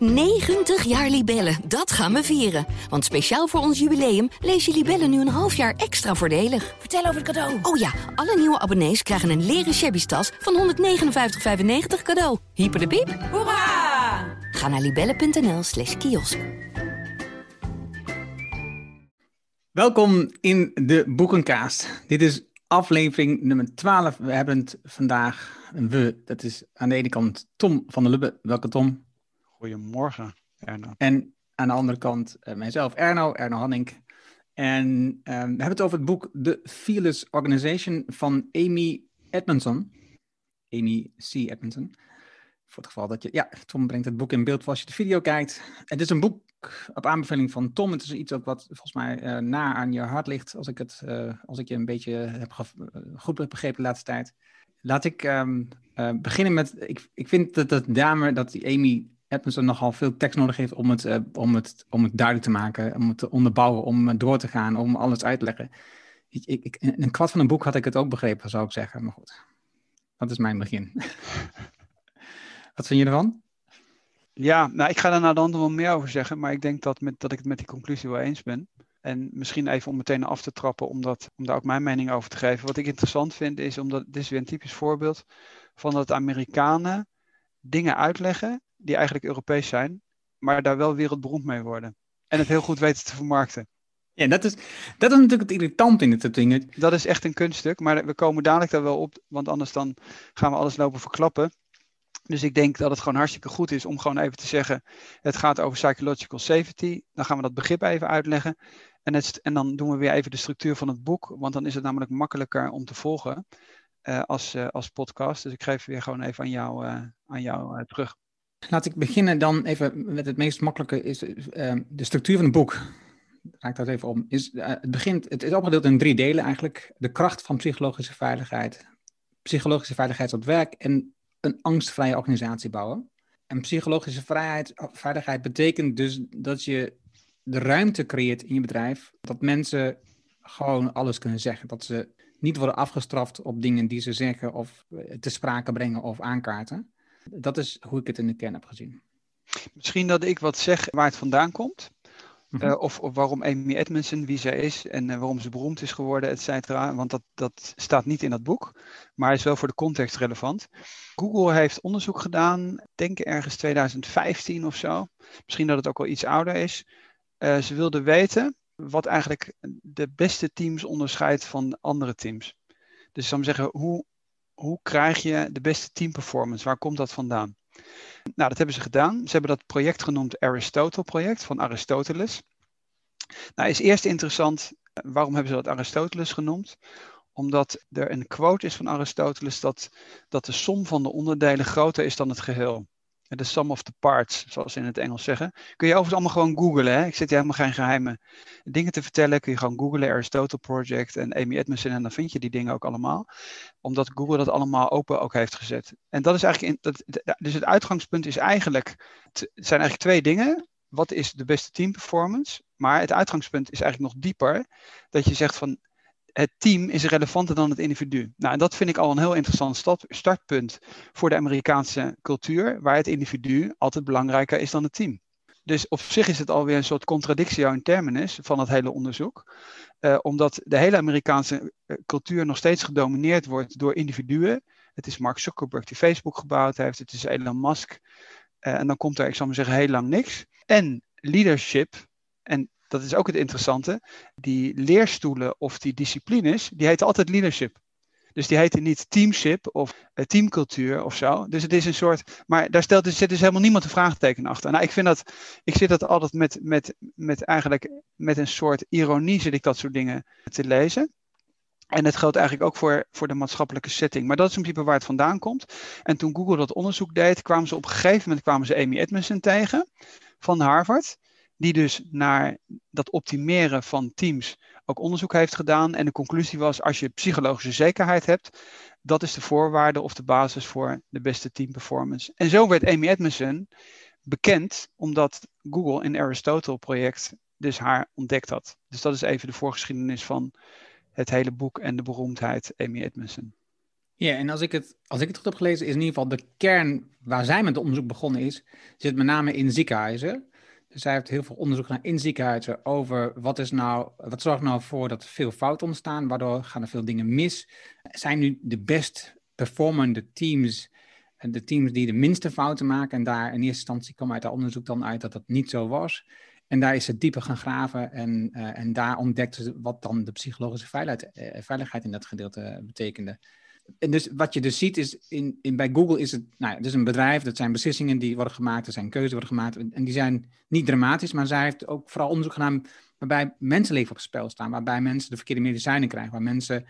90 jaar Libellen, dat gaan we vieren. Want speciaal voor ons jubileum lees je Libellen nu een half jaar extra voordelig. Vertel over het cadeau. Oh ja, alle nieuwe abonnees krijgen een leren shabby tas van 159,95 cadeau. Hyper de piep. Hoera! Ga naar libellen.nl slash kiosk. Welkom in de Boekenkaast. Dit is aflevering nummer 12. We hebben het vandaag, een we, dat is aan de ene kant Tom van der Lubbe. Welke Tom? Goedemorgen, Erno. En aan de andere kant uh, mijzelf, Erno, Erno Hanning. En um, we hebben het over het boek The Fearless Organization van Amy Edmondson. Amy C. Edmondson. Voor het geval dat je... Ja, Tom brengt het boek in beeld als je de video kijkt. Het is een boek op aanbeveling van Tom. Het is iets ook wat volgens mij uh, na aan je hart ligt. Als ik, het, uh, als ik je een beetje heb goed heb begrepen de laatste tijd. Laat ik um, beginnen met... Ik, ik vind dat dat dame, dat die Amy Edmondson nogal veel tekst nodig heeft om het, uh, om, het, om het duidelijk te maken, om het te onderbouwen, om door te gaan, om alles uit te leggen. Ik, ik, in een kwart van een boek had ik het ook begrepen, zou ik zeggen. Maar goed, dat is mijn begin. Wat vind je ervan? Ja, nou, ik ga daar nou dan wel meer over zeggen, maar ik denk dat, met, dat ik het met die conclusie wel eens ben. En misschien even om meteen af te trappen, om, dat, om daar ook mijn mening over te geven. Wat ik interessant vind is, omdat dit is weer een typisch voorbeeld van dat Amerikanen dingen uitleggen die eigenlijk Europees zijn, maar daar wel wereldberoemd mee worden. En het heel goed weten te vermarkten. Ja, dat is, dat is natuurlijk het irritant in het dingen. Dat is echt een kunststuk, maar we komen dadelijk daar wel op, want anders dan gaan we alles lopen verklappen. Dus ik denk dat het gewoon hartstikke goed is om gewoon even te zeggen, het gaat over psychological safety. Dan gaan we dat begrip even uitleggen. En, het, en dan doen we weer even de structuur van het boek, want dan is het namelijk makkelijker om te volgen uh, als, uh, als podcast. Dus ik geef weer gewoon even aan jou, uh, aan jou terug. Laat ik beginnen dan even met het meest makkelijke, is uh, de structuur van het boek. Ga ik dat even om. Is, uh, het, begint, het is opgedeeld in drie delen eigenlijk. De kracht van psychologische veiligheid, psychologische veiligheid op werk en een angstvrije organisatie bouwen. En psychologische vrijheid, veiligheid betekent dus dat je de ruimte creëert in je bedrijf, dat mensen gewoon alles kunnen zeggen. Dat ze niet worden afgestraft op dingen die ze zeggen of te sprake brengen of aankaarten. Dat is hoe ik het in de kern heb gezien. Misschien dat ik wat zeg waar het vandaan komt. Mm-hmm. Uh, of, of, waarom Amy Edmondson, wie zij is en uh, waarom ze beroemd is geworden, et cetera. Want dat, dat staat niet in dat boek, maar is wel voor de context relevant. Google heeft onderzoek gedaan, denk ergens 2015 of zo. Misschien dat het ook al iets ouder is. Uh, ze wilden weten wat eigenlijk de beste teams onderscheidt van andere teams. Dus ik zou zeggen, hoe hoe krijg je de beste teamperformance? Waar komt dat vandaan? Nou, dat hebben ze gedaan. Ze hebben dat project genoemd Aristotle-project van Aristoteles. Nou, is eerst interessant, waarom hebben ze dat Aristoteles genoemd? Omdat er een quote is van Aristoteles dat, dat de som van de onderdelen groter is dan het geheel. De sum of the parts, zoals ze in het Engels zeggen. Kun je overigens allemaal gewoon googlen. Hè? Ik zit hier helemaal geen geheime dingen te vertellen. Kun je gewoon googlen, Aristotle Project en Amy Edmondson. En dan vind je die dingen ook allemaal. Omdat Google dat allemaal open ook heeft gezet. En dat is eigenlijk, in, dat, dus het uitgangspunt is eigenlijk, het zijn eigenlijk twee dingen. Wat is de beste team performance? Maar het uitgangspunt is eigenlijk nog dieper. Dat je zegt van, het team is relevanter dan het individu. Nou, en dat vind ik al een heel interessant startpunt voor de Amerikaanse cultuur, waar het individu altijd belangrijker is dan het team. Dus op zich is het alweer een soort contradictio in terminus van het hele onderzoek. Uh, omdat de hele Amerikaanse uh, cultuur nog steeds gedomineerd wordt door individuen. Het is Mark Zuckerberg die Facebook gebouwd heeft, het is Elon Musk. Uh, en dan komt er, ik zal maar zeggen, heel lang niks. En leadership, en dat is ook het interessante, die leerstoelen of die disciplines, die heten altijd leadership. Dus die heten niet teamship of uh, teamcultuur of zo. Dus het is een soort. Maar daar stelt, er zit dus helemaal niemand een vraagteken achter. Nou, ik vind dat. Ik zit dat altijd met, met, met eigenlijk. Met een soort ironie zit ik dat soort dingen te lezen. En het geldt eigenlijk ook voor, voor de maatschappelijke setting. Maar dat is in principe waar het vandaan komt. En toen Google dat onderzoek deed, kwamen ze op een gegeven moment kwamen ze Amy Edmondson tegen van Harvard die dus naar dat optimeren van teams ook onderzoek heeft gedaan. En de conclusie was, als je psychologische zekerheid hebt, dat is de voorwaarde of de basis voor de beste teamperformance. En zo werd Amy Edmondson bekend, omdat Google in Aristotle-project dus haar ontdekt had. Dus dat is even de voorgeschiedenis van het hele boek en de beroemdheid Amy Edmondson. Ja, en als ik, het, als ik het goed heb gelezen, is in ieder geval de kern waar zij met het onderzoek begonnen is, zit met name in ziekenhuizen. Zij heeft heel veel onderzoek gedaan in ziekenhuizen over wat, is nou, wat zorgt nou voor dat veel fouten ontstaan, waardoor gaan er veel dingen mis. Zijn nu de best performende teams de teams die de minste fouten maken? En daar in eerste instantie kwam uit dat onderzoek dan uit dat dat niet zo was. En daar is ze dieper gaan graven en, uh, en daar ontdekte ze wat dan de psychologische veiligheid, uh, veiligheid in dat gedeelte betekende en dus wat je dus ziet is, in, in, bij Google is het, nou, het is een bedrijf, dat zijn beslissingen die worden gemaakt, er zijn keuzes worden gemaakt en die zijn niet dramatisch, maar zij heeft ook vooral onderzoek gedaan waarbij mensenleven op het spel staan, waarbij mensen de verkeerde medicijnen krijgen, waar mensen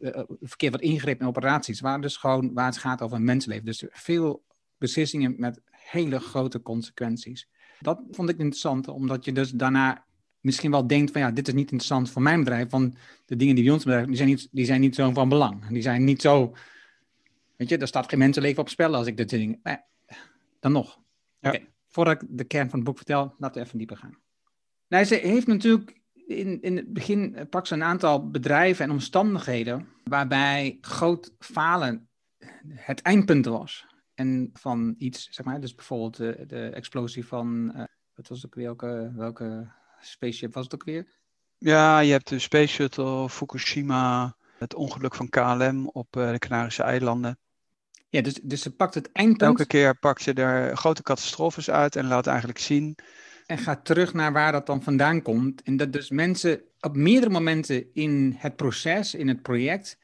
uh, verkeerd wordt ingrepen in operaties, waar dus gewoon, waar het gaat over mensenleven. Dus veel beslissingen met hele grote consequenties. Dat vond ik interessant, omdat je dus daarna misschien wel denkt van ja, dit is niet interessant voor mijn bedrijf, want de dingen die bij ons bedrijf, die zijn niet, die zijn niet zo van belang. Die zijn niet zo, weet je, er staat geen mensenleven op spel als ik dit ding, eh, dan nog. Ja. voordat ik de kern van het boek vertel, laten we even dieper gaan. Nou, ze heeft natuurlijk in, in het begin eh, pak ze een aantal bedrijven en omstandigheden waarbij groot falen het eindpunt was. En van iets, zeg maar, dus bijvoorbeeld de, de explosie van, uh, wat was ook weer, welke, welke spaceship was het ook weer? Ja, je hebt de Space Shuttle, Fukushima, het ongeluk van KLM op uh, de Canarische eilanden. Ja, dus, dus ze pakt het eindpunt. Elke keer pakt ze er grote catastrofes uit en laat eigenlijk zien. En gaat terug naar waar dat dan vandaan komt. En dat dus mensen op meerdere momenten in het proces, in het project,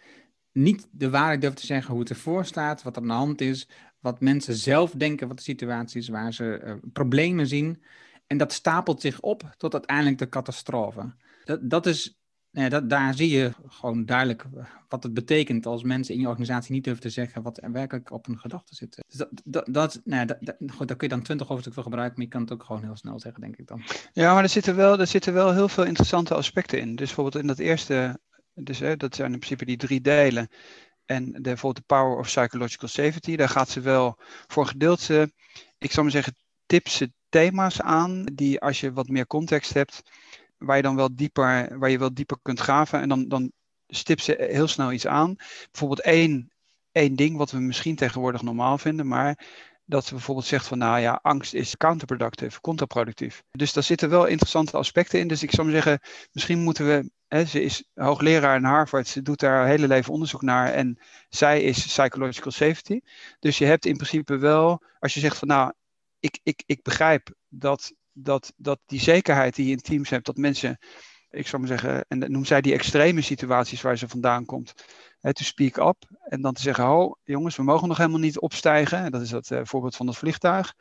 niet de waarheid durven te zeggen hoe het ervoor staat, wat er aan de hand is, wat mensen zelf denken wat de situatie is, waar ze uh, problemen zien. En dat stapelt zich op tot uiteindelijk de catastrofe. Dat, dat is, nou dat, daar zie je gewoon duidelijk wat het betekent als mensen in je organisatie niet durven te zeggen wat er werkelijk op hun gedachten zit. Dus dat, dat, dat, nou, dat, goed, daar kun je dan twintig hoofdstukken voor gebruiken, maar je kan het ook gewoon heel snel zeggen, denk ik dan. Ja, maar er zitten wel, er zitten wel heel veel interessante aspecten in. Dus bijvoorbeeld in dat eerste, dus, hè, dat zijn in principe die drie delen. En de, bijvoorbeeld de Power of Psychological Safety, daar gaat ze wel voor gedeelte, ik zou maar zeggen, tips ze thema's aan die als je wat meer context hebt, waar je dan wel dieper, waar je wel dieper kunt graven en dan, dan stip ze heel snel iets aan. Bijvoorbeeld één, één ding wat we misschien tegenwoordig normaal vinden, maar dat ze bijvoorbeeld zegt van nou ja, angst is counterproductief, contraproductief. Dus daar zitten wel interessante aspecten in. Dus ik zou maar zeggen, misschien moeten we, hè, ze is hoogleraar in Harvard, ze doet daar hele leven onderzoek naar en zij is psychological safety. Dus je hebt in principe wel, als je zegt van nou, ik, ik, ik begrijp dat, dat, dat die zekerheid die je in teams hebt, dat mensen, ik zou maar zeggen, en noem zij die extreme situaties waar ze vandaan komt, hè, to speak up en dan te zeggen, oh jongens, we mogen nog helemaal niet opstijgen. Dat is het uh, voorbeeld van het vliegtuig,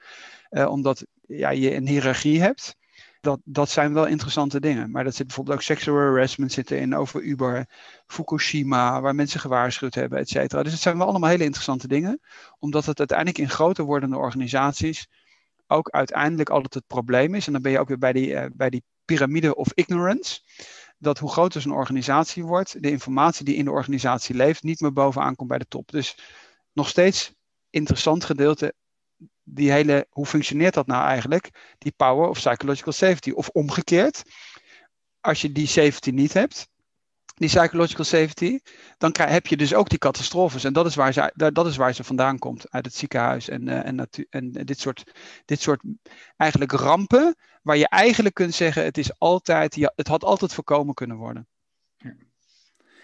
uh, omdat ja, je een hiërarchie hebt. Dat, dat zijn wel interessante dingen. Maar dat zit bijvoorbeeld ook sexual harassment zitten in over Uber, Fukushima, waar mensen gewaarschuwd hebben, et cetera. Dus het zijn wel allemaal hele interessante dingen. Omdat het uiteindelijk in groter wordende organisaties ook uiteindelijk altijd het probleem is. En dan ben je ook weer bij die, uh, bij die piramide of ignorance. Dat hoe groter zo'n organisatie wordt, de informatie die in de organisatie leeft, niet meer bovenaan komt bij de top. Dus nog steeds interessant gedeelte. Die hele, hoe functioneert dat nou eigenlijk? Die power of psychological safety. Of omgekeerd, als je die safety niet hebt, die psychological safety, dan krijg, heb je dus ook die catastrofes. En dat is waar ze, dat is waar ze vandaan komt, uit het ziekenhuis en, uh, en, en dit, soort, dit soort eigenlijk rampen, waar je eigenlijk kunt zeggen, het, is altijd, het had altijd voorkomen kunnen worden. Ja.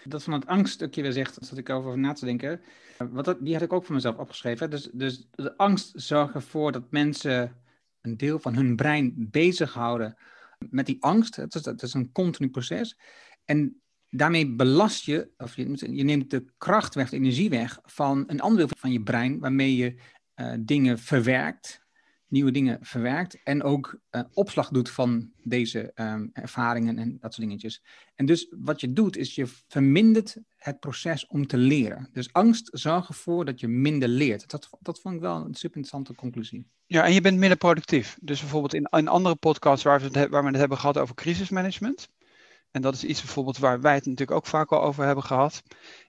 Dat van het angststukje weer zegt, zat ik over na te denken. Wat dat, die had ik ook voor mezelf opgeschreven. Dus, dus de angst zorgt ervoor dat mensen een deel van hun brein bezighouden met die angst. Het is, het is een continu proces. En daarmee belast je, of je, je, neemt de kracht weg, de energie weg van een ander deel van je brein, waarmee je uh, dingen verwerkt, nieuwe dingen verwerkt en ook uh, opslag doet van deze um, ervaringen en dat soort dingetjes. En dus wat je doet, is je vermindert het proces om te leren. Dus angst zorgt ervoor dat je minder leert. Dat, dat vond ik wel een super interessante conclusie. Ja, en je bent minder productief. Dus bijvoorbeeld in, in andere podcasts waar we het hebben gehad over crisismanagement, en dat is iets bijvoorbeeld waar wij het natuurlijk ook vaak al over hebben gehad,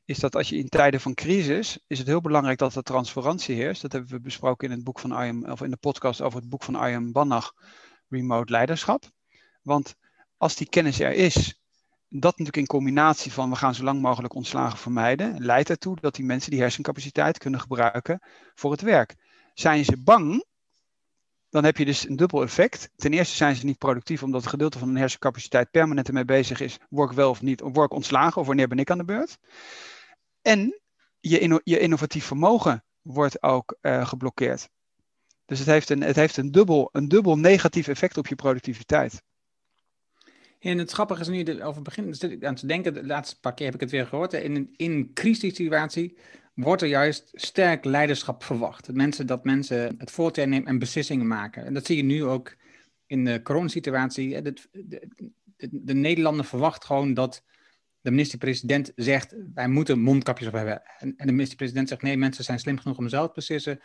is dat als je in tijden van crisis, is het heel belangrijk dat er transparantie heerst. Dat hebben we besproken in het boek van Arjen, of in de podcast over het boek van Arjen Bannach, Remote Leiderschap. Want als die kennis er is, dat natuurlijk in combinatie van we gaan zo lang mogelijk ontslagen vermijden, leidt ertoe dat die mensen die hersencapaciteit kunnen gebruiken voor het werk. Zijn ze bang, dan heb je dus een dubbel effect. Ten eerste zijn ze niet productief omdat het gedeelte van hun hersencapaciteit permanent ermee bezig is. Word ik wel of niet, word ik ontslagen of wanneer ben ik aan de beurt? En je, je innovatief vermogen wordt ook uh, geblokkeerd. Dus het heeft, een, het heeft een, dubbel, een dubbel negatief effect op je productiviteit. En het grappige is nu over begin aan te denken, de laatste paar keer heb ik het weer gehoord. In een crisissituatie wordt er juist sterk leiderschap verwacht. Dat mensen, dat mensen het voortouw nemen en beslissingen maken. En dat zie je nu ook in de coronasituatie. De, de, de, de Nederlander verwacht gewoon dat de minister-president zegt, wij moeten mondkapjes op hebben. En, de minister-president zegt, nee, mensen zijn slim genoeg om zelf te beslissen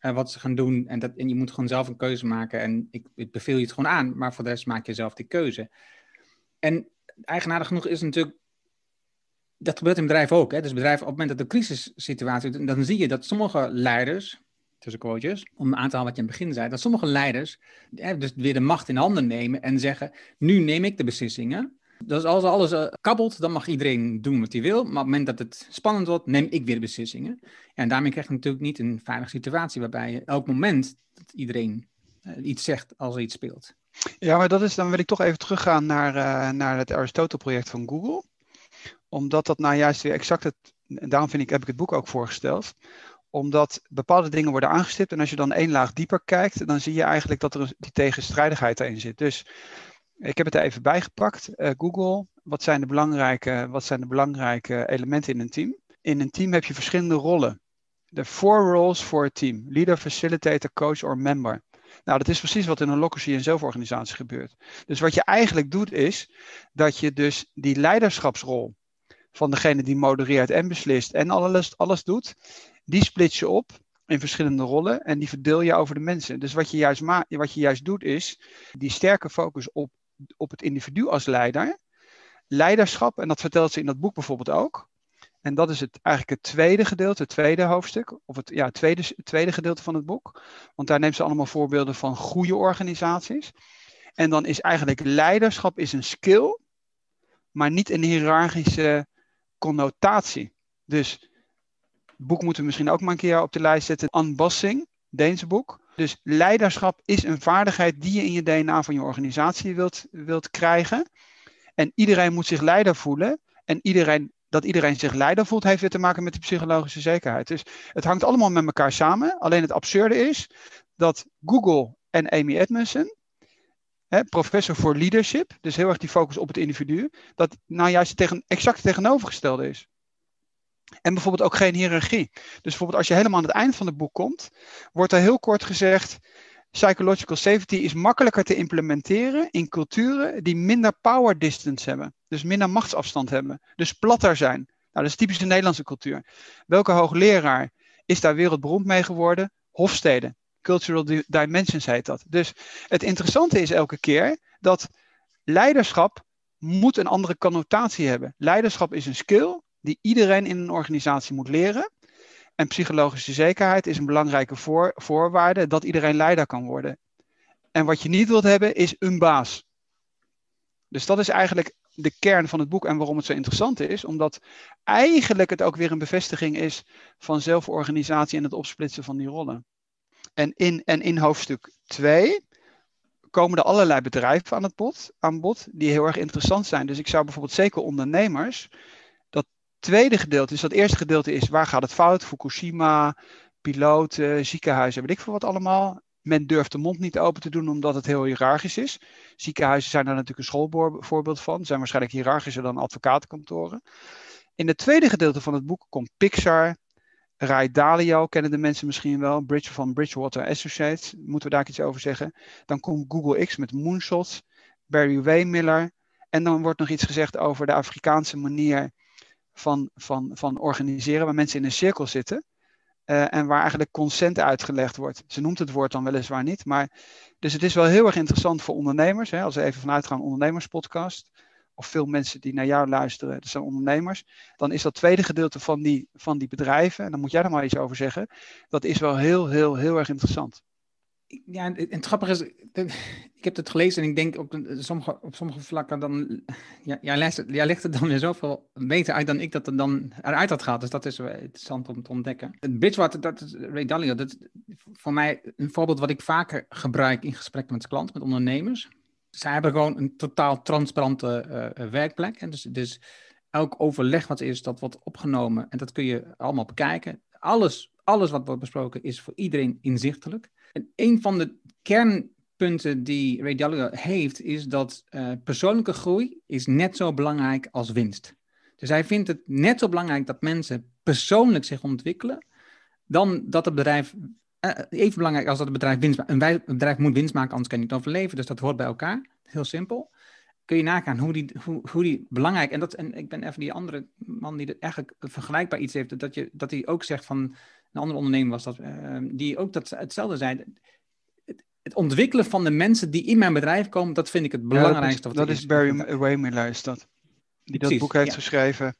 uh, wat ze gaan doen. En, dat, en je moet gewoon zelf een keuze maken. En ik, ik beveel je het gewoon aan, maar voor de rest maak je zelf die keuze. En eigenaardig genoeg is natuurlijk, dat gebeurt in bedrijven ook. Hè? Dus bedrijven, op het moment dat de crisissituatie, dan zie je dat sommige leiders, tussen quotejes, om aan te halen wat je in het begin zei, dat sommige leiders hè, dus weer de macht in handen nemen en zeggen, nu neem ik de beslissingen. Dus als alles uh, kabbelt, dan mag iedereen doen wat hij wil. Maar op het moment dat het spannend wordt, neem ik weer beslissingen. En daarmee krijg je natuurlijk niet een veilige situatie waarbij je elk moment dat iedereen uh, iets zegt als er iets speelt. Ja, maar dat is, dan wil ik toch even teruggaan naar, uh, naar het Aristotle-project van Google. Omdat dat nou juist weer exact het, en daarom vind ik, heb ik het boek ook voorgesteld. Omdat bepaalde dingen worden aangestipt en als je dan één laag dieper kijkt, dan zie je eigenlijk dat er die tegenstrijdigheid erin zit. Dus ik heb het er even bijgepakt. Uh, Google, wat zijn, de belangrijke, wat zijn de belangrijke elementen in een team? In een team heb je verschillende rollen. De four roles for a team. Leader, facilitator, coach or member. Nou, dat is precies wat in een locatie en zelforganisatie gebeurt. Dus wat je eigenlijk doet is dat je dus die leiderschapsrol van degene die modereert en beslist en alles, alles doet, die split je op in verschillende rollen en die verdeel je over de mensen. Dus wat je juist, ma wat je juist doet is die sterke focus op, op het individu als leider. Leiderschap, en dat vertelt ze in dat boek bijvoorbeeld ook. En dat is het, eigenlijk het tweede gedeelte, het tweede hoofdstuk, of het, ja, tweede, tweede gedeelte van het boek. Want daar neemt ze allemaal voorbeelden van goede organisaties. En dan is eigenlijk leiderschap is een skill, maar niet een hiërarchische connotatie. Dus het boek moeten we misschien ook maar een keer op de lijst zetten. Unbossing, Deense boek. Dus leiderschap is een vaardigheid die je in je DNA van je organisatie wilt, wilt krijgen. En iedereen moet zich leider voelen. En iedereen dat iedereen zich leider voelt, heeft weer te maken met de psychologische zekerheid. Dus het hangt allemaal met elkaar samen. Alleen het absurde is dat Google en Amy Edmondson, professor voor leadership, dus heel erg die focus op het individu, dat nou juist tegen, exact tegenovergestelde is. En bijvoorbeeld ook geen hiërarchie. Dus bijvoorbeeld als je helemaal aan het eind van het boek komt, wordt er heel kort gezegd, psychological safety is makkelijker te implementeren in culturen die minder power distance hebben. Dus minder machtsafstand hebben. Dus platter zijn. Nou, dat is typisch de Nederlandse cultuur. Welke hoogleraar is daar wereldberoemd mee geworden? Hofstede. Cultural Dimensions heet dat. Dus het interessante is elke keer dat leiderschap moet een andere connotatie hebben. Leiderschap is een skill die iedereen in een organisatie moet leren. En psychologische zekerheid is een belangrijke voor, voorwaarde dat iedereen leider kan worden. En wat je niet wilt hebben is een baas. Dus dat is eigenlijk de kern van het boek en waarom het zo interessant is. Omdat eigenlijk het ook weer een bevestiging is van zelforganisatie en het opsplitsen van die rollen. En in, en in hoofdstuk 2 komen er allerlei bedrijven aan het bod, aan bod die heel erg interessant zijn. Dus ik zou bijvoorbeeld zeker ondernemers tweede gedeelte, dus dat eerste gedeelte is waar gaat het fout? Fukushima, piloten, ziekenhuizen, weet ik veel wat allemaal. Men durft de mond niet open te doen omdat het heel hiërarchisch is. Ziekenhuizen zijn daar natuurlijk een schoolvoorbeeld van. Zijn waarschijnlijk hiërarchischer dan advocatenkantoren. In het tweede gedeelte van het boek komt Pixar, Ray Dalio, kennen de mensen misschien wel, Bridge van Bridgewater Associates, moeten we daar iets over zeggen. Dan komt Google X met moonshots, Barry Waymiller. En dan wordt nog iets gezegd over de Afrikaanse manier van, van, van organiseren, waar mensen in een cirkel zitten. Uh, en waar eigenlijk consent uitgelegd wordt. Ze noemt het woord dan weliswaar niet. Maar, dus het is wel heel erg interessant voor ondernemers. Hè, als we even vanuit gaan, ondernemerspodcast. Of veel mensen die naar jou luisteren, dat zijn ondernemers. Dan is dat tweede gedeelte van die, van die bedrijven. En dan moet jij er maar iets over zeggen. Dat is wel heel, heel, heel erg interessant. ja, en het grappige is, ik heb het gelezen en ik denk op sommige, op sommige vlakken dan, ja, jij, legt, jij legt het dan weer zoveel beter uit dan ik dat er dan eruit had gehad. Dus dat is interessant om te ontdekken. Het Bridgewater, dat is Ray Dalio, dat is voor mij een voorbeeld wat ik vaker gebruik in gesprekken met klanten, met ondernemers. Zij hebben gewoon een totaal transparante uh, werkplek. En dus, dus elk overleg wat er is, dat wordt opgenomen en dat kun je allemaal bekijken. Alles, alles wat wordt besproken is voor iedereen inzichtelijk. En een van de kernpunten die Ray Dalio heeft, is dat uh, persoonlijke groei is net zo belangrijk als winst. Dus hij vindt het net zo belangrijk dat mensen persoonlijk zich ontwikkelen, dan dat het bedrijf, even belangrijk als dat het bedrijf winst maakt. Een bedrijf moet winst maken, anders kan je niet overleven, dus dat hoort bij elkaar. Heel simpel. Kun je nagaan hoe die, hoe, hoe die belangrijk, en, dat, en ik ben even die andere man die eigenlijk vergelijkbaar iets heeft, dat, je, dat hij ook zegt van, een andere ondernemer was dat, uh, die ook dat, hetzelfde zei. Het, het, ontwikkelen van de mensen die in mijn bedrijf komen, dat vind ik het belangrijkste. Ja, dat is, dat is Barry Waymiller, is dat. Die dat boek heeft geschreven.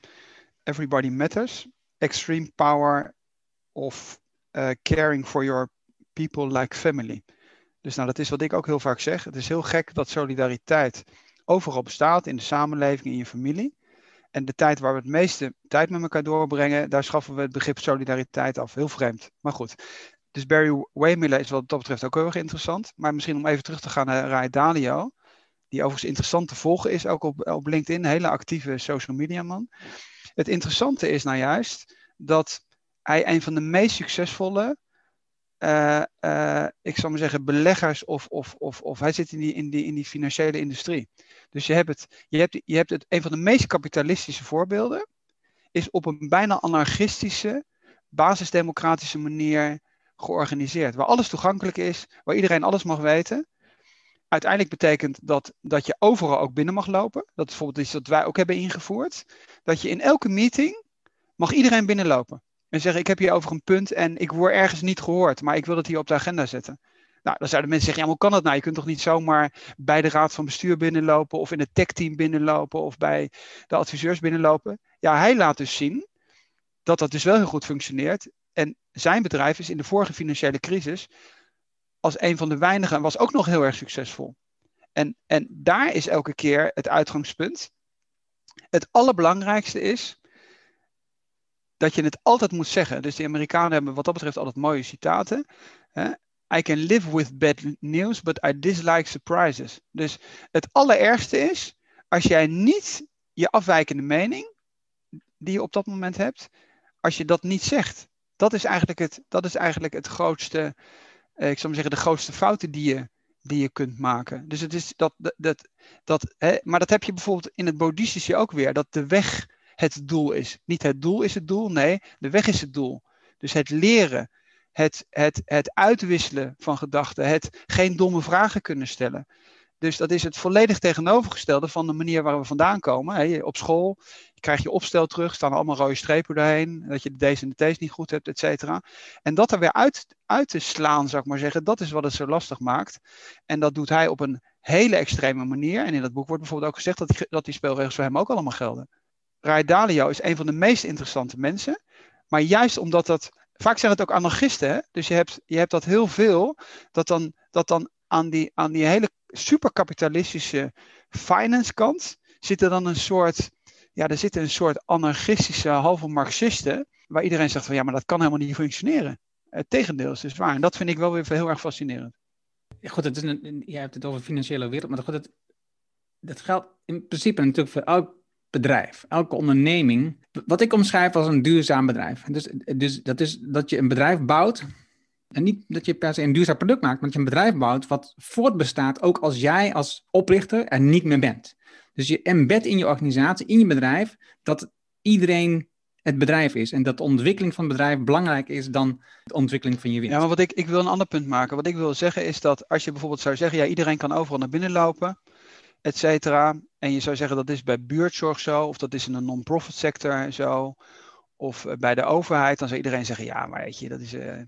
Everybody Matters. Extreme Power of Caring for Your People Like Family. Dus nou, dat is wat ik ook heel vaak zeg. Het is heel gek dat solidariteit overal bestaat in de samenleving, in je familie. En de tijd waar we het meeste tijd met elkaar doorbrengen, daar schaffen we het begrip solidariteit af. Heel vreemd. Maar goed. Dus Barry Waymiller is wat dat betreft ook heel erg interessant. Maar misschien om even terug te gaan naar Rai Dalio. Die overigens interessant te volgen is, ook op, op LinkedIn. Hele actieve social media man. Het interessante is nou juist dat hij een van de meest succesvolle uh, uh, ik zou maar zeggen, beleggers of, of, of, of hij zit in die, in, die, in die financiële industrie. Dus je hebt, het, je, hebt, je hebt het, een van de meest kapitalistische voorbeelden, is op een bijna anarchistische, basisdemocratische manier georganiseerd. Waar alles toegankelijk is, waar iedereen alles mag weten. Uiteindelijk betekent dat dat je overal ook binnen mag lopen. Dat is bijvoorbeeld iets dat wij ook hebben ingevoerd. Dat je in elke meeting mag iedereen binnenlopen. En zeggen, ik heb hier over een punt en ik word ergens niet gehoord, maar ik wil het hier op de agenda zetten. Nou, dan zouden mensen zeggen, ja, hoe kan dat nou? Je kunt toch niet zomaar bij de raad van bestuur binnenlopen of in het techteam binnenlopen of bij de adviseurs binnenlopen. Ja, hij laat dus zien dat dat dus wel heel goed functioneert. En zijn bedrijf is in de vorige financiële crisis als een van de weinigen was ook nog heel erg succesvol. En, en daar is elke keer het uitgangspunt. Het allerbelangrijkste is dat je het altijd moet zeggen. Dus de Amerikanen hebben wat dat betreft altijd mooie citaten. I can live with bad news, but I dislike surprises. Dus het allerergste is als jij niet je afwijkende mening, die je op dat moment hebt, als je dat niet zegt. Dat is eigenlijk het, dat is eigenlijk het grootste, eh, ik zou maar zeggen, de grootste fouten die je, die je kunt maken. Dus het is dat, dat, dat, dat hè, maar dat heb je bijvoorbeeld in het boeddhistische ook weer, dat de weg het doel is. Niet het doel is het doel, nee, de weg is het doel. Dus het leren, het, het, het uitwisselen van gedachten, het geen domme vragen kunnen stellen. Dus dat is het volledig tegenovergestelde van de manier waar we vandaan komen. op school je krijg je opstel terug, staan allemaal rode strepen doorheen, dat je de D's en de T's niet goed hebt, et cetera. En dat er weer uit, uit te slaan, zou ik maar zeggen, dat is wat het zo lastig maakt. En dat doet hij op een hele extreme manier. En in dat boek wordt bijvoorbeeld ook gezegd dat dat die speelregels voor hem ook allemaal gelden. Rai Dalio is een van de meest interessante mensen. Maar juist omdat dat. Vaak zijn het ook anarchisten. Hè? Dus je hebt, je hebt dat heel veel. Dat dan, dat dan aan, die, aan die hele superkapitalistische finance kant. Zit er dan een soort. Ja, er zitten een soort anarchistische halve Marxisten. Waar iedereen zegt van ja, maar dat kan helemaal niet functioneren. Het tegendeel is dus waar. En dat vind ik wel weer heel erg fascinerend. Goed, het is een, je hebt het over financiële wereld. Maar goed, het, dat geldt in principe natuurlijk voor elk bedrijf, elke onderneming, wat ik omschrijf als een duurzaam bedrijf. Dus, dus dat is dat je een bedrijf bouwt, en niet dat je per se een duurzaam product maakt, maar dat je een bedrijf bouwt wat voortbestaat ook als jij als oprichter er niet meer bent. Dus je embed in je organisatie, in je bedrijf, dat iedereen het bedrijf is. En dat de ontwikkeling van het bedrijf belangrijker is dan de ontwikkeling van je winst. Ja, maar wat ik, ik wil een ander punt maken. Wat ik wil zeggen is dat als je bijvoorbeeld zou zeggen, ja, iedereen kan overal naar binnen lopen et cetera. En je zou zeggen dat is bij buurtzorg zo, of dat is in een non-profit sector zo, of eh, bij de overheid, dan zou iedereen zeggen, ja, maar weet je, dat is, uh,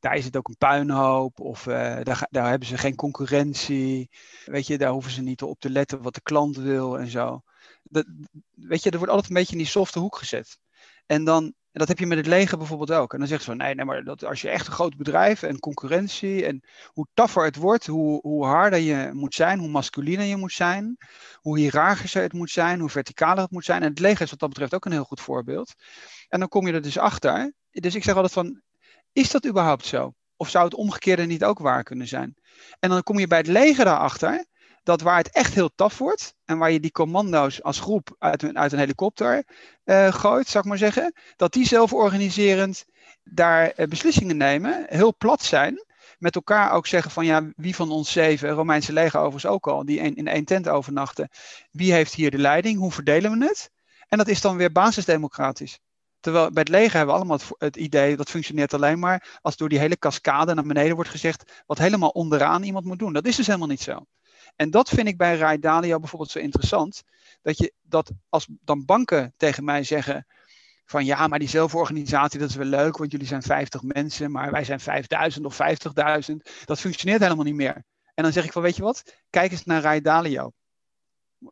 daar is het ook een puinhoop, of uh, daar, daar hebben ze geen concurrentie, weet je, daar hoeven ze niet op te letten wat de klant wil en zo. Dat, weet je, er wordt altijd een beetje in die softe hoek gezet. En dan, En dat heb je met het leger bijvoorbeeld ook. En dan zeggen ze van nee, nee maar dat, als je echt een groot bedrijf en concurrentie en hoe taffer het wordt, hoe, hoe harder je moet zijn, hoe masculiner je moet zijn, hoe hiërarchischer het moet zijn, hoe verticaler het moet zijn. En het leger is wat dat betreft ook een heel goed voorbeeld. En dan kom je er dus achter. Dus ik zeg altijd van, is dat überhaupt zo? Of zou het omgekeerde niet ook waar kunnen zijn? En dan kom je bij het leger daarachter dat waar het echt heel taf wordt en waar je die commando's als groep uit een, uit een helikopter uh, gooit, zou ik maar zeggen, dat die zelforganiserend daar uh, beslissingen nemen, heel plat zijn, met elkaar ook zeggen van ja, wie van ons zeven, Romeinse leger overigens ook al, die in één tent overnachten, wie heeft hier de leiding, hoe verdelen we het? En dat is dan weer basisdemocratisch. Terwijl bij het leger hebben we allemaal het, het, idee dat functioneert alleen maar als door die hele cascade naar beneden wordt gezegd wat helemaal onderaan iemand moet doen. Dat is dus helemaal niet zo. En dat vind ik bij Rai Dalio bijvoorbeeld zo interessant. Dat, je, dat als dan banken tegen mij zeggen van ja, maar die zelforganisatie dat is wel leuk, want jullie zijn 50 mensen, maar wij zijn 5000 of 50.000. Dat functioneert helemaal niet meer. En dan zeg ik van weet je wat, kijk eens naar Rai Dalio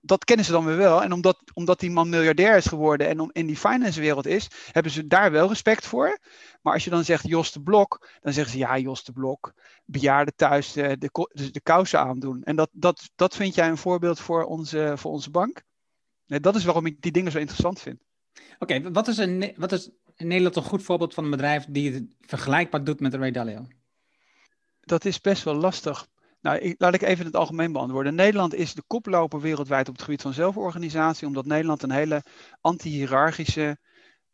dat kennen ze dan weer wel. En omdat, omdat die man miljardair is geworden en om in die finance wereld is, hebben ze daar wel respect voor. Maar als je dan zegt Jos de Blok, dan zeggen ze ja, Jos de Blok, bejaarden thuis de, de, dus de kousen aandoen. En dat, dat, dat vind jij een voorbeeld voor onze, voor onze bank? Nee, dat is waarom ik die dingen zo interessant vind. Oké, wat, is een, wat is in Nederland een goed voorbeeld van een bedrijf die het vergelijkbaar doet met Ray Dalio? Dat is best wel lastig. Nou, laat ik even het algemeen beantwoorden. Nederland is de koploper wereldwijd op het gebied van zelforganisatie, omdat Nederland een hele anti-hierarchische,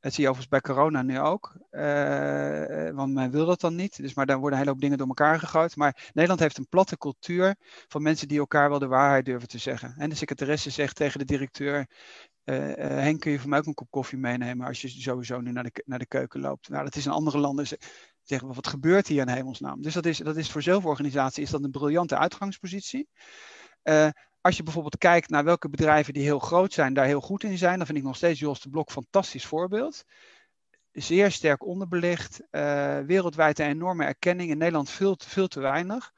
dat zie je overigens bij corona nu ook, uh, want men wil dat dan niet, dus maar daar worden een hele hoop dingen door elkaar gegooid. Maar Nederland heeft een platte cultuur van mensen die elkaar wel de waarheid durven te zeggen. En de secretaresse zegt tegen de directeur, uh, uh, Henk, kun je voor mij ook een kop koffie meenemen als je sowieso nu naar de, naar de keuken loopt? Nou, dat is in andere landen zeggen wat gebeurt hier in hemelsnaam? Dus dat is, dat is voor zelforganisatie is dat een briljante uitgangspositie. Uh, als je bijvoorbeeld kijkt naar welke bedrijven die heel groot zijn, daar heel goed in zijn, dan vind ik nog steeds Jos de Blok fantastisch voorbeeld. Zeer sterk onderbelicht, uh, wereldwijd een enorme erkenning. In Nederland veel te, veel te weinig.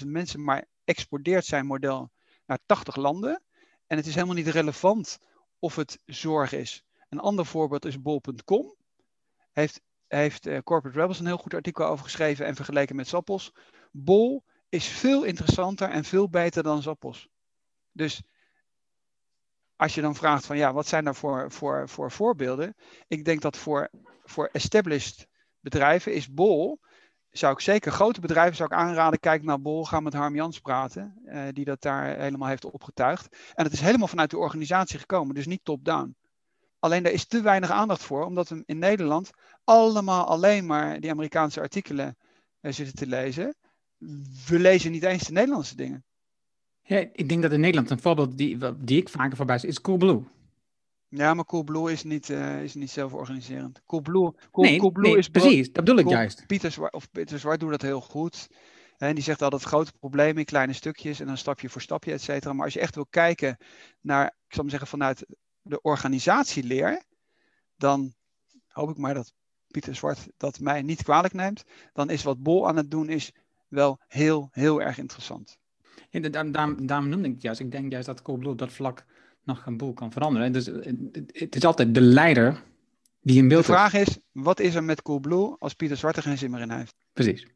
15.000 mensen, maar exporteert zijn model naar 80 landen. En het is helemaal niet relevant of het zorg is. Een ander voorbeeld is bol.com. Heeft heeft uh, Corporate Rebels een heel goed artikel over geschreven en vergeleken met Zappos. Bol is veel interessanter en veel beter dan Zappos. Dus als je dan vraagt van ja, wat zijn er voor, voor, voor voorbeelden? Ik denk dat voor, voor established bedrijven is Bol, zou ik zeker grote bedrijven zou ik aanraden, kijk naar Bol, ga met Harm Jans praten, uh, die dat daar helemaal heeft opgetuigd. En het is helemaal vanuit de organisatie gekomen, dus niet top-down. Alleen daar is te weinig aandacht voor, omdat we in Nederland allemaal alleen maar die Amerikaanse artikelen uh, zitten te lezen. We lezen niet eens de Nederlandse dingen. Ja, ik denk dat in Nederland een voorbeeld die, die ik vaker voorbij zie, is Coolblue. Ja, maar Coolblue is niet, uh, is niet zelforganiserend. Coolblue, Cool, nee, Coolblue nee, is precies, dat bedoel ik cool, juist. Pieter Zwart, of Pieter Zwart doet dat heel goed. En die zegt altijd grote problemen in kleine stukjes en dan stapje voor stapje, et cetera. Maar als je echt wil kijken naar, ik zal maar zeggen, vanuit de organisatieleer, dan hoop ik maar dat Pieter Zwart dat mij niet kwalijk neemt, dan is wat Bol aan het doen is wel heel, heel erg interessant. Ja, daarom, daarom, daarom noemde ik het juist. Ik denk juist dat Coolblue op dat vlak nog een boel kan veranderen. Dus eh, het is altijd de leider die in beeld De vraag is, wat is er met Coolblue als Pieter Zwart er geen zin meer in heeft? Precies.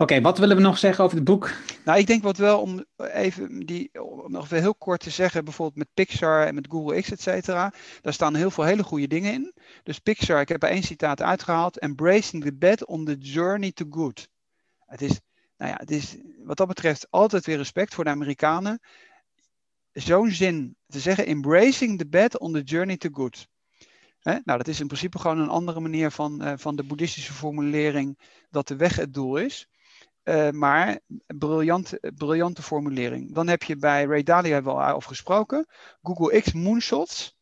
Oké, wat willen we nog zeggen over het boek? Nou, ik denk wat wel om even die, om nog heel kort te zeggen, bijvoorbeeld met Pixar en met Google X, et cetera. Daar staan heel veel hele goede dingen in. Dus Pixar, ik heb er één citaat uitgehaald: Embracing the bad on the journey to good. Het is, nou ja, het is wat dat betreft altijd weer respect voor de Amerikanen. Zo'n zin te zeggen: Embracing the bad on the journey to good. nou, dat is in principe gewoon een andere manier van, uh, van de boeddhistische formulering dat de weg het doel is. Uh, maar briljant, briljante formulering. Dan heb je bij Ray Dalio hebben we over gesproken. Google X Moonshots.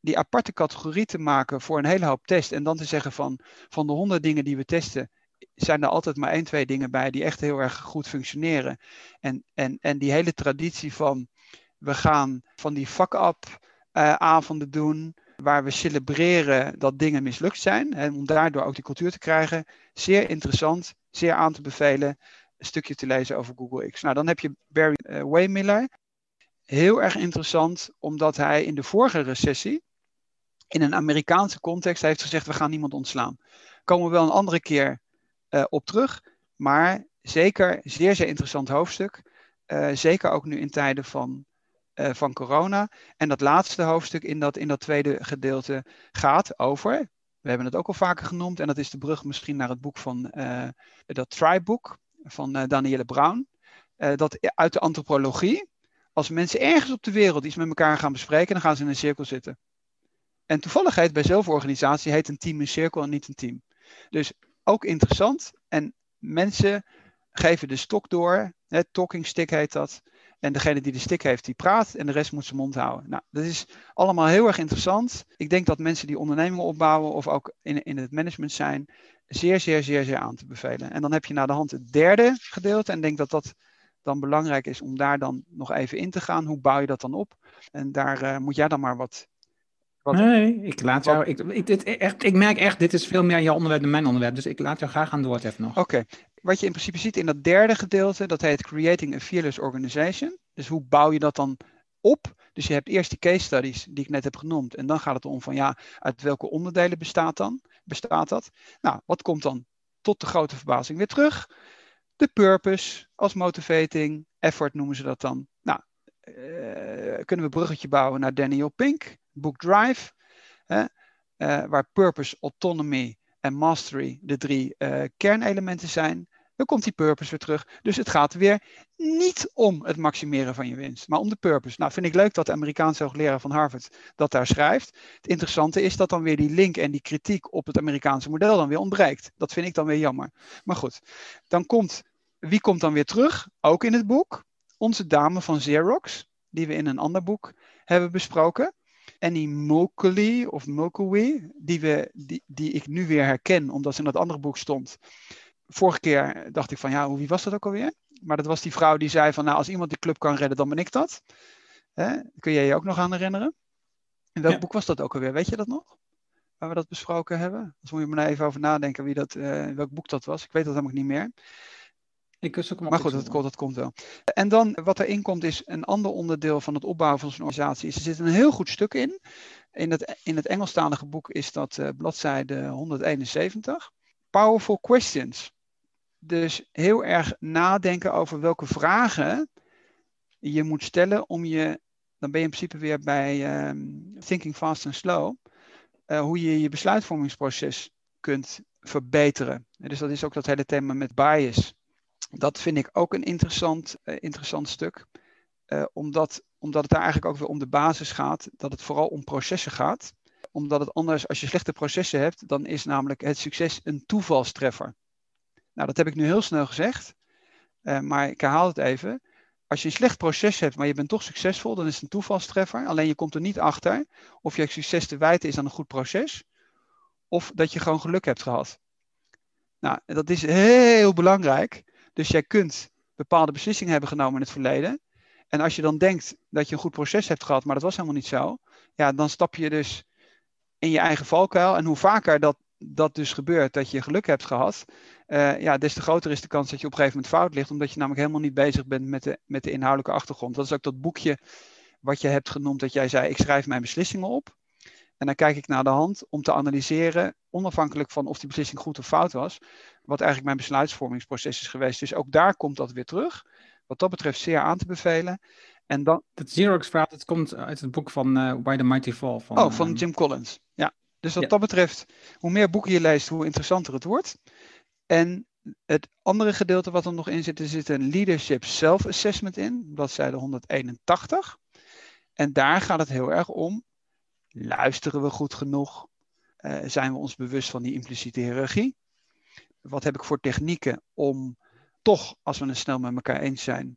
Die aparte categorie te maken voor een hele hoop test. En dan te zeggen van, van de honderd dingen die we testen, zijn er altijd maar één, twee dingen bij die echt heel erg goed functioneren. En, en, en die hele traditie van we gaan van die fuck-up uh, avonden doen, waar we celebreren dat dingen mislukt zijn. En om daardoor ook die cultuur te krijgen. Zeer interessant, zeer aan te bevelen. Een stukje te lezen over Google X. Nou, dan heb je Barry uh, Waymiller. Heel erg interessant, omdat hij in de vorige recessie in een Amerikaanse context heeft gezegd: we gaan niemand ontslaan. Komen we wel een andere keer uh, op terug. Maar zeker, zeer, zeer interessant hoofdstuk. Uh, zeker ook nu in tijden van, uh, van corona. En dat laatste hoofdstuk in dat, in dat tweede gedeelte gaat over. We hebben het ook al vaker genoemd. En dat is de brug misschien naar het boek van dat Tribe-boek van Danielle Brown. dat uit de antropologie. Als mensen ergens op de wereld iets met elkaar gaan bespreken, dan gaan ze in een cirkel zitten. En toevallig heet bij zelforganisatie heet een team een cirkel en niet een team. Dus ook interessant. En mensen geven de stok door. Hè, talking stick heet dat. En degene die de stick heeft, die praat. En de rest moet zijn mond houden. Nou, dat is allemaal heel erg interessant. Ik denk dat mensen die ondernemingen opbouwen of ook in, in het management zijn, zeer, zeer, zeer, zeer aan te bevelen. En dan heb je naar de hand het derde gedeelte. En ik denk dat dat dan belangrijk is om daar dan nog even in te gaan. Hoe bouw je dat dan op? En daar uh, moet jij dan maar wat nee, ik laat jou. Ik, ik, dit, echt, ik merk echt, dit is veel meer jouw onderwerp dan mijn onderwerp. Dus ik laat jou graag aan het woord even nog. Oké. Wat je in principe ziet in dat derde gedeelte, dat heet Creating a Fearless Organization. Dus hoe bouw je dat dan op? Dus je hebt eerst die case studies die ik net heb genoemd. En dan gaat het om van ja, uit welke onderdelen bestaat, dan, bestaat dat? Nou, wat komt dan tot de grote verbazing weer terug? De purpose als motivating, effort noemen ze dat dan. Nou, uh, kunnen we een bruggetje bouwen naar Daniel Pink, boek Drive, hè, uh, waar purpose, autonomy en mastery de drie uh, kernelementen zijn. Dan komt die purpose weer terug. Dus het gaat weer niet om het maximeren van je winst, maar om de purpose. Nou, vind ik leuk dat de Amerikaanse hoogleraar van Harvard dat daar schrijft. Het interessante is dat dan weer die link en die kritiek op het Amerikaanse model dan weer ontbreekt. Dat vind ik dan weer jammer. Maar goed, dan komt, wie komt dan weer terug? Ook in het boek. Onze dame van Xerox, die we in een ander boek hebben besproken. Annie Mulcahy, of Mulcahy, die, we, die, die ik nu weer herken, omdat ze in dat andere boek stond. Vorige keer dacht ik van, ja, wie was dat ook alweer? Maar dat was die vrouw die zei van, nou, als iemand de club kan redden, dan ben ik dat. Hè? Kun jij je ook nog aan herinneren? In welk boek was dat ook alweer? Weet je dat nog? Waar we dat besproken hebben? Dus moet je maar even over nadenken wie dat, uh, welk boek dat was. Ik weet dat helemaal niet meer. Ik maar goed, dat, dat, komt wel. En dan wat erin komt is een ander onderdeel van het opbouwen van zo'n organisatie. er zit een heel goed stuk in. In het, in het Engelstalige boek is dat uh, bladzijde 171. Powerful questions. Dus heel erg nadenken over welke vragen je moet stellen om je, dan ben je in principe weer bij um, Thinking Fast and Slow, uh, hoe je je besluitvormingsproces kunt verbeteren. Dus dat is ook dat hele thema met bias dat vind ik ook een interessant, uh, interessant stuk. Uh, omdat, omdat het daar eigenlijk ook weer om de basis gaat. Dat het vooral om processen gaat. Omdat het anders, als je slechte processen hebt, dan is namelijk het succes een toevalstreffer. Nou, dat heb ik nu heel snel gezegd. Uh, maar ik herhaal het even. Als je een slecht proces hebt, maar je bent toch succesvol, dan is het een toevalstreffer. Alleen je komt er niet achter of je succes te wijten is aan een goed proces. Of dat je gewoon geluk hebt gehad. Nou, dat is heel belangrijk. Dus jij kunt bepaalde beslissingen hebben genomen in het verleden. En als je dan denkt dat je een goed proces hebt gehad, maar dat was helemaal niet zo. Ja, dan stap je dus in je eigen valkuil. En hoe vaker dat, dat dus gebeurt, dat je geluk hebt gehad, uh, ja, des te groter is de kans dat je op een gegeven moment fout ligt. Omdat je namelijk helemaal niet bezig bent met de, met de inhoudelijke achtergrond. Dat is ook dat boekje wat je hebt genoemd, dat jij zei, ik schrijf mijn beslissingen op. En dan kijk ik naar de hand om te analyseren, onafhankelijk van of die beslissing goed of fout was, wat eigenlijk mijn besluitvormingsproces is geweest. Dus ook daar komt dat weer terug. Wat dat betreft zeer aan te bevelen. En dan... Het Xerox-verhaal, het komt uit het boek van uh, Why the Mighty Fall. Van, oh, van uh, Jim Collins. Ja, dus wat ja. dat betreft, hoe meer boeken je leest, hoe interessanter het wordt. En het andere gedeelte wat er nog in zit, er zit een Leadership Self-Assessment in, bladzijde 181. En daar gaat het heel erg om, luisteren we goed genoeg? Uh, zijn we ons bewust van die impliciete hiërarchie? wat heb ik voor technieken om toch, als we het snel met elkaar eens zijn,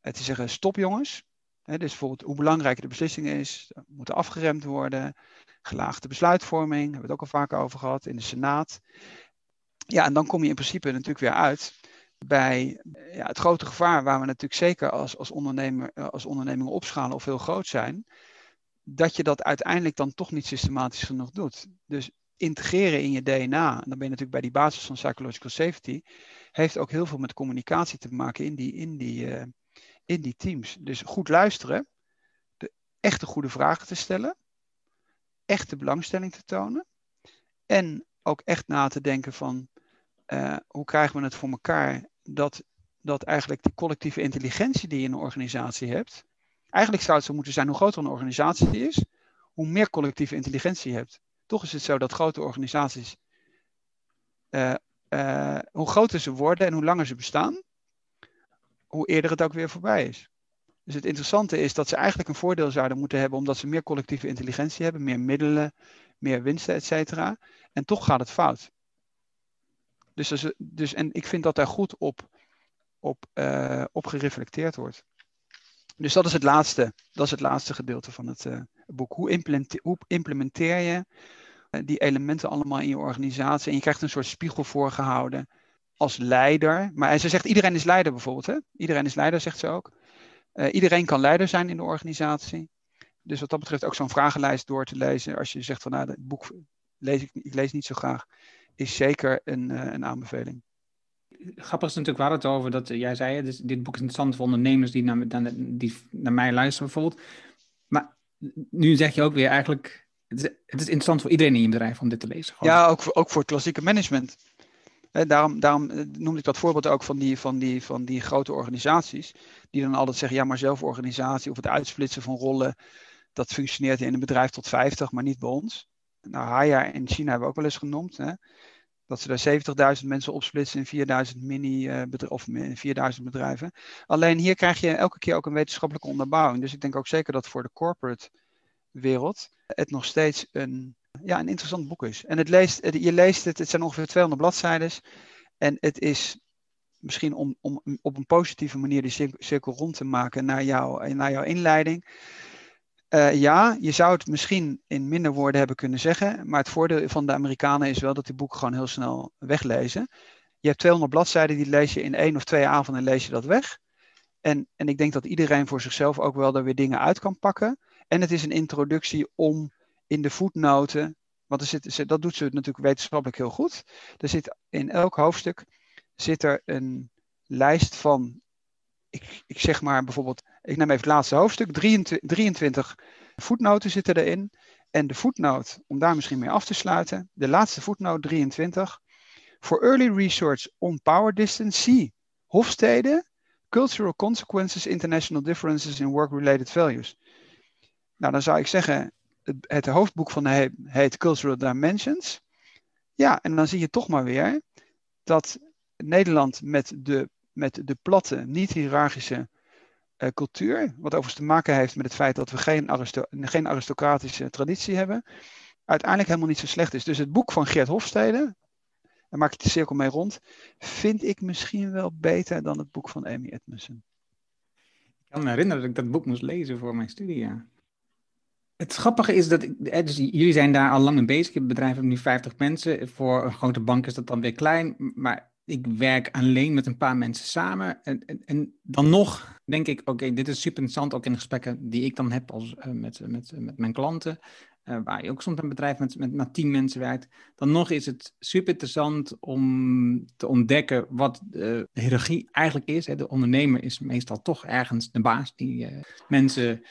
eh, te zeggen: stop jongens. dus bijvoorbeeld hoe belangrijk de beslissing is, moeten afgeremd worden. Gelaagde besluitvorming, hebben we het ook al vaker over gehad in de Senaat. Ja, en dan kom je in principe natuurlijk weer uit bij ja, het grote gevaar waar we natuurlijk zeker als, als, ondernemer, eh, als ondernemingen opschalen of heel groot zijn, dat je dat uiteindelijk dan toch niet systematisch genoeg doet. Dus integreren in je DNA, en dan ben je natuurlijk bij die basis van psychological safety, heeft ook heel veel met communicatie te maken in die, in die, uh, in die teams. Dus goed luisteren, de echte goede vragen te stellen, echte belangstelling te tonen. En ook echt na te denken van uh, hoe krijgen we het voor elkaar dat, dat eigenlijk die collectieve intelligentie die je in een organisatie hebt. Eigenlijk zou het zo moeten zijn hoe groter een organisatie is, hoe meer collectieve intelligentie je hebt. Toch is het zo dat grote organisaties, uh, uh, hoe groter ze worden en hoe langer ze bestaan, hoe eerder het ook weer voorbij is. Dus het interessante is dat ze eigenlijk een voordeel zouden moeten hebben omdat ze meer collectieve intelligentie hebben, meer middelen, meer winsten, et cetera. En toch gaat het fout. Dus, dus, en ik vind dat daar goed op, op, uh, op gereflecteerd wordt. Dus dat is het laatste, dat is het laatste gedeelte van het uh, boek. Hoe implementeer, je uh, die elementen allemaal in je organisatie? En je krijgt een soort spiegel voorgehouden als leider. Maar ze zegt iedereen is leider bijvoorbeeld. Hè? Iedereen is leider, zegt ze ook. Iedereen kan leider zijn in de organisatie. Dus wat dat betreft ook zo'n vragenlijst door te lezen. Als je zegt van nou, het boek lees ik, ik lees niet zo graag. Is zeker een, een aanbeveling. Grappig is natuurlijk waar het over dat jij zei, dus dit boek is interessant voor ondernemers die naar, die naar mij luisteren bijvoorbeeld. Maar nu zeg je ook weer eigenlijk, het is, het is interessant voor iedereen in je bedrijf om dit te lezen. Ja, ook voor, ook voor het klassieke management. Eh, daarom, daarom noemde ik dat voorbeeld ook van die, van, die, van die grote organisaties. Die dan altijd zeggen, ja maar zelforganisatie of het uitsplitsen van rollen. Dat functioneert in een bedrijf tot 50, maar niet bij ons. Nou, Haya in China hebben we ook wel eens genoemd. Hè? Dat ze daar 70.000 mensen opsplitsen in 4000 mini uh, of 4000 bedrijven. Alleen hier krijg je elke keer ook een wetenschappelijke onderbouwing. Dus ik denk ook zeker dat voor de corporate wereld het nog steeds een, ja, een interessant boek is. En het leest, je leest het, het zijn ongeveer 200 bladzijden. En het is misschien om, om op een positieve manier die cirkel rond te maken naar, jou, naar jouw inleiding. Uh, ja, je zou het misschien in minder woorden hebben kunnen zeggen, maar het voordeel van de Amerikanen is wel dat die boeken gewoon heel snel weglezen. Je hebt 200 bladzijden, die lees je in één of twee avonden en lees je dat weg. En, en ik denk dat iedereen voor zichzelf ook wel er weer dingen uit kan pakken. En het is een introductie om in de voetnoten, want er zit, dat doet ze natuurlijk wetenschappelijk heel goed. Er zit in elk hoofdstuk zit er een lijst van, ik, ik zeg maar bijvoorbeeld ik neem even het laatste hoofdstuk. 23, 23 voetnoten zitten erin. En de voetnoot, om daar misschien mee af te sluiten, de laatste voetnoot 23. For early research on power distance, see Hofstede, Cultural Consequences, International Differences in Work-Related Values. Nou, dan zou ik zeggen, het, het hoofdboek van de heet Cultural Dimensions. Ja, en dan zie je toch maar weer dat Nederland met de, met de platte, niet hiërarchische uh, cultuur, wat overigens te maken heeft met het feit dat we geen, geen aristocratische traditie hebben, uiteindelijk helemaal niet zo slecht is. Dus het boek van Gert Hofstede, daar maak ik de cirkel mee rond, vind ik misschien wel beter dan het boek van Amy Edmondson. Ik kan me herinneren dat ik dat boek moest lezen voor mijn studie. Het grappige is dat, dus jullie zijn daar al lang mee bezig. Het bedrijf nu 50 mensen. Voor een grote bank is dat dan weer klein. Maar ik werk alleen met een paar mensen samen. En, en, dan nog denk ik, oké, dit is super interessant, ook in gesprekken die ik dan heb als, uh, met, met, met mijn klanten. Waar je ook soms een bedrijf met, met maar tien mensen werkt. Dan nog is het super interessant om te ontdekken wat de hiërarchie eigenlijk is. Hè. De ondernemer is meestal toch ergens de baas die mensen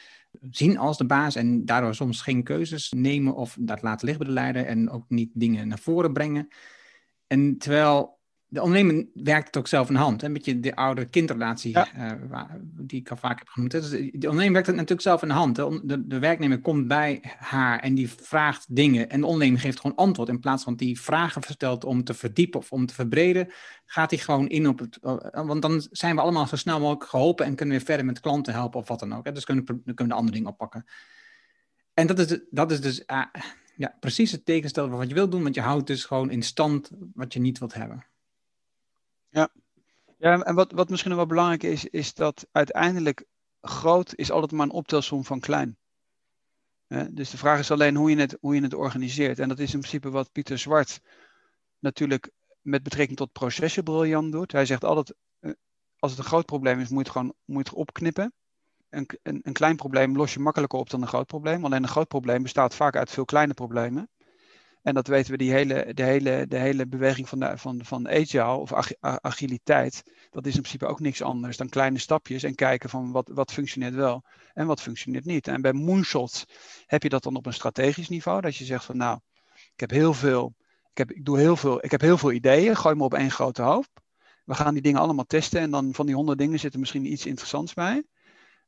zien als de baas en daardoor soms geen keuzes nemen of dat laten liggen bij de leider en ook niet dingen naar voren brengen. En terwijl de ondernemer werkt het ook zelf in de hand. Een beetje de oude kindrelatie uh, die ik al vaak heb genoemd. Dus de ondernemer werkt het natuurlijk zelf in de hand. De, de, de, werknemer komt bij haar en die vraagt dingen. En de ondernemer geeft gewoon antwoord. In plaats van die vragen verstelt om te verdiepen of om te verbreden, gaat hij gewoon in op het. Uh, want dan zijn we allemaal zo snel mogelijk geholpen en kunnen we verder met klanten helpen of wat dan ook. Hè. Dus kunnen, dan kunnen we de andere dingen oppakken. En dat is, dat is dus uh, ja, precies het tegenstel van wat je wilt doen, want je houdt dus gewoon in stand wat je niet wilt hebben. Ja, ja en wat, wat misschien nog wel belangrijk is, is dat uiteindelijk groot is altijd maar een optelsom van klein. dus de vraag is alleen hoe je, het, hoe je het organiseert. En dat is in principe wat Pieter Zwart natuurlijk met betrekking tot processen briljant doet. Hij zegt altijd, eh, als het een groot probleem is, moet je het gewoon moet je opknippen. Een, een, een klein probleem los je makkelijker op dan een groot probleem. Alleen een groot probleem bestaat vaak uit veel kleine problemen. En dat weten we, die hele, de, hele, de hele beweging van, de, van, van agile of agiliteit, dat is in principe ook niks anders dan kleine stapjes en kijken van wat, wat functioneert wel en wat functioneert niet. En bij moonshots heb je dat dan op een strategisch niveau, dat je zegt van nou, ik heb heel veel, ik heb, ik doe heel veel, ik heb heel veel ideeën, gooi me op één grote hoop. We gaan die dingen allemaal testen en dan van die honderd dingen zit er misschien iets interessants bij.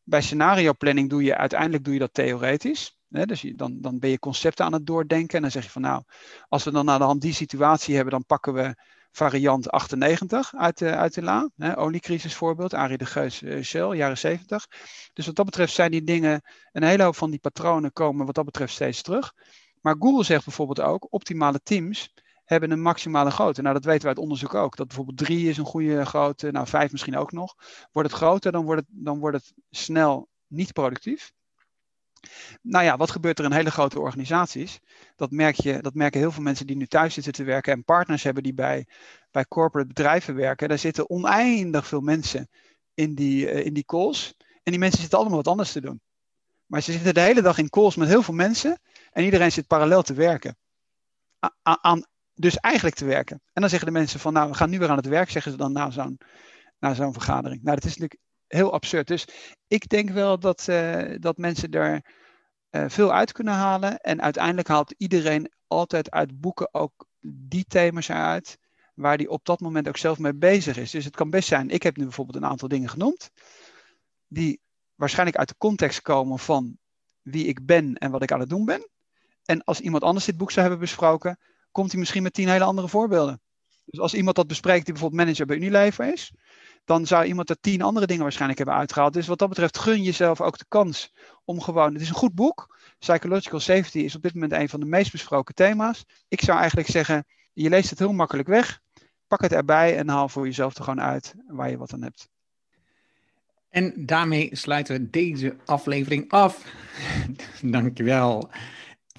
Bij scenario planning doe je uiteindelijk doe je dat theoretisch. Dus dan, dan ben je concepten aan het doordenken. En dan zeg je van nou, als we dan naar de hand die situatie hebben, dan pakken we variant 98 uit de, uit de la. Oliecrisis voorbeeld, Arie de Geus, uh, Shell, jaren 70. Dus wat dat betreft zijn die dingen, een hele hoop van die patronen komen wat dat betreft steeds terug. Maar Google zegt bijvoorbeeld ook, optimale teams hebben een maximale grootte. Nou, dat weten we uit onderzoek ook. Dat bijvoorbeeld drie is een goede grootte, nou vijf misschien ook nog. Wordt het groter, dan wordt het, dan wordt het snel niet productief. Nou ja, wat gebeurt er in hele grote organisaties? Dat, merk je, dat merken heel veel mensen die nu thuis zitten te werken en partners hebben die bij, bij corporate bedrijven werken. Daar zitten oneindig veel mensen in die, uh, in die calls. En die mensen zitten allemaal wat anders te doen. Maar ze zitten de hele dag in calls met heel veel mensen en iedereen zit parallel te werken. aan, dus eigenlijk te werken. En dan zeggen de mensen van, nou, we gaan nu weer aan het werk, zeggen ze dan na zo'n, na zo'n vergadering. Nou, dat is natuurlijk heel absurd. Dus ik denk wel dat, uh, dat mensen er uh, veel uit kunnen halen. En uiteindelijk haalt iedereen altijd uit boeken ook die thema's uit waar die op dat moment ook zelf mee bezig is. Dus het kan best zijn, ik heb nu bijvoorbeeld een aantal dingen genoemd, die waarschijnlijk uit de context komen van wie ik ben en wat ik aan het doen ben. En als iemand anders dit boek zou hebben besproken, komt hij misschien met tien hele andere voorbeelden. Dus als iemand dat bespreekt die bijvoorbeeld manager bij Unilever is, dan zou iemand er tien andere dingen waarschijnlijk hebben uitgehaald. Dus wat dat betreft gun jezelf ook de kans om gewoon. Het is een goed boek. Psychological safety is op dit moment een van de meest besproken thema's. Ik zou eigenlijk zeggen, je leest het heel makkelijk weg. Pak het erbij en haal voor jezelf er gewoon uit waar je wat aan hebt. En daarmee sluiten we deze aflevering af. Dankjewel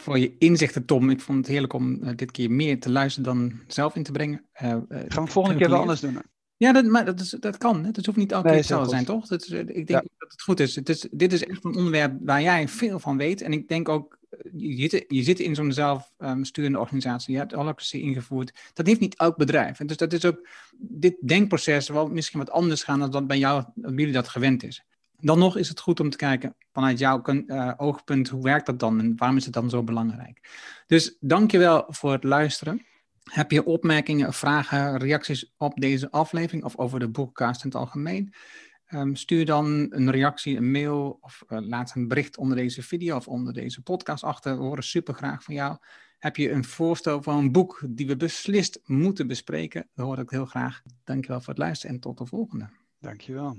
voor je inzichten, Tom. Ik vond het heerlijk om uh, dit keer meer te luisteren dan zelf in te brengen. Uh, Gaan we volgende keer wel anders doen? Ja, dat, maar dat, is, dat kan. Het hoeft niet altijd nee, hetzelfde te zijn, toch? Dat is, ik denk ja. dat het goed is. Het is. Dit is echt een onderwerp waar jij veel van weet. En ik denk ook, je zit, je zit in zo'n zelfsturende um, organisatie. Je hebt holacracy ingevoerd. Dat heeft niet elk bedrijf. En dus dat is ook dit denkproces wel misschien wat anders gaan dan dat bij jou, bij jullie dat gewend is. Dan nog is het goed om te kijken vanuit jouw uh, oogpunt, hoe werkt dat dan en waarom is het dan zo belangrijk? Dus dankjewel voor het luisteren. Heb je opmerkingen, vragen, reacties op deze aflevering of over de boekcast in het algemeen? Um, stuur dan een reactie, een mail of uh, laat een bericht onder deze video of onder deze podcast achter. We horen super graag van jou. Heb je een voorstel van een boek die we beslist moeten bespreken? Dat hoor ik heel graag. Dankjewel voor het luisteren en tot de volgende. Dankjewel.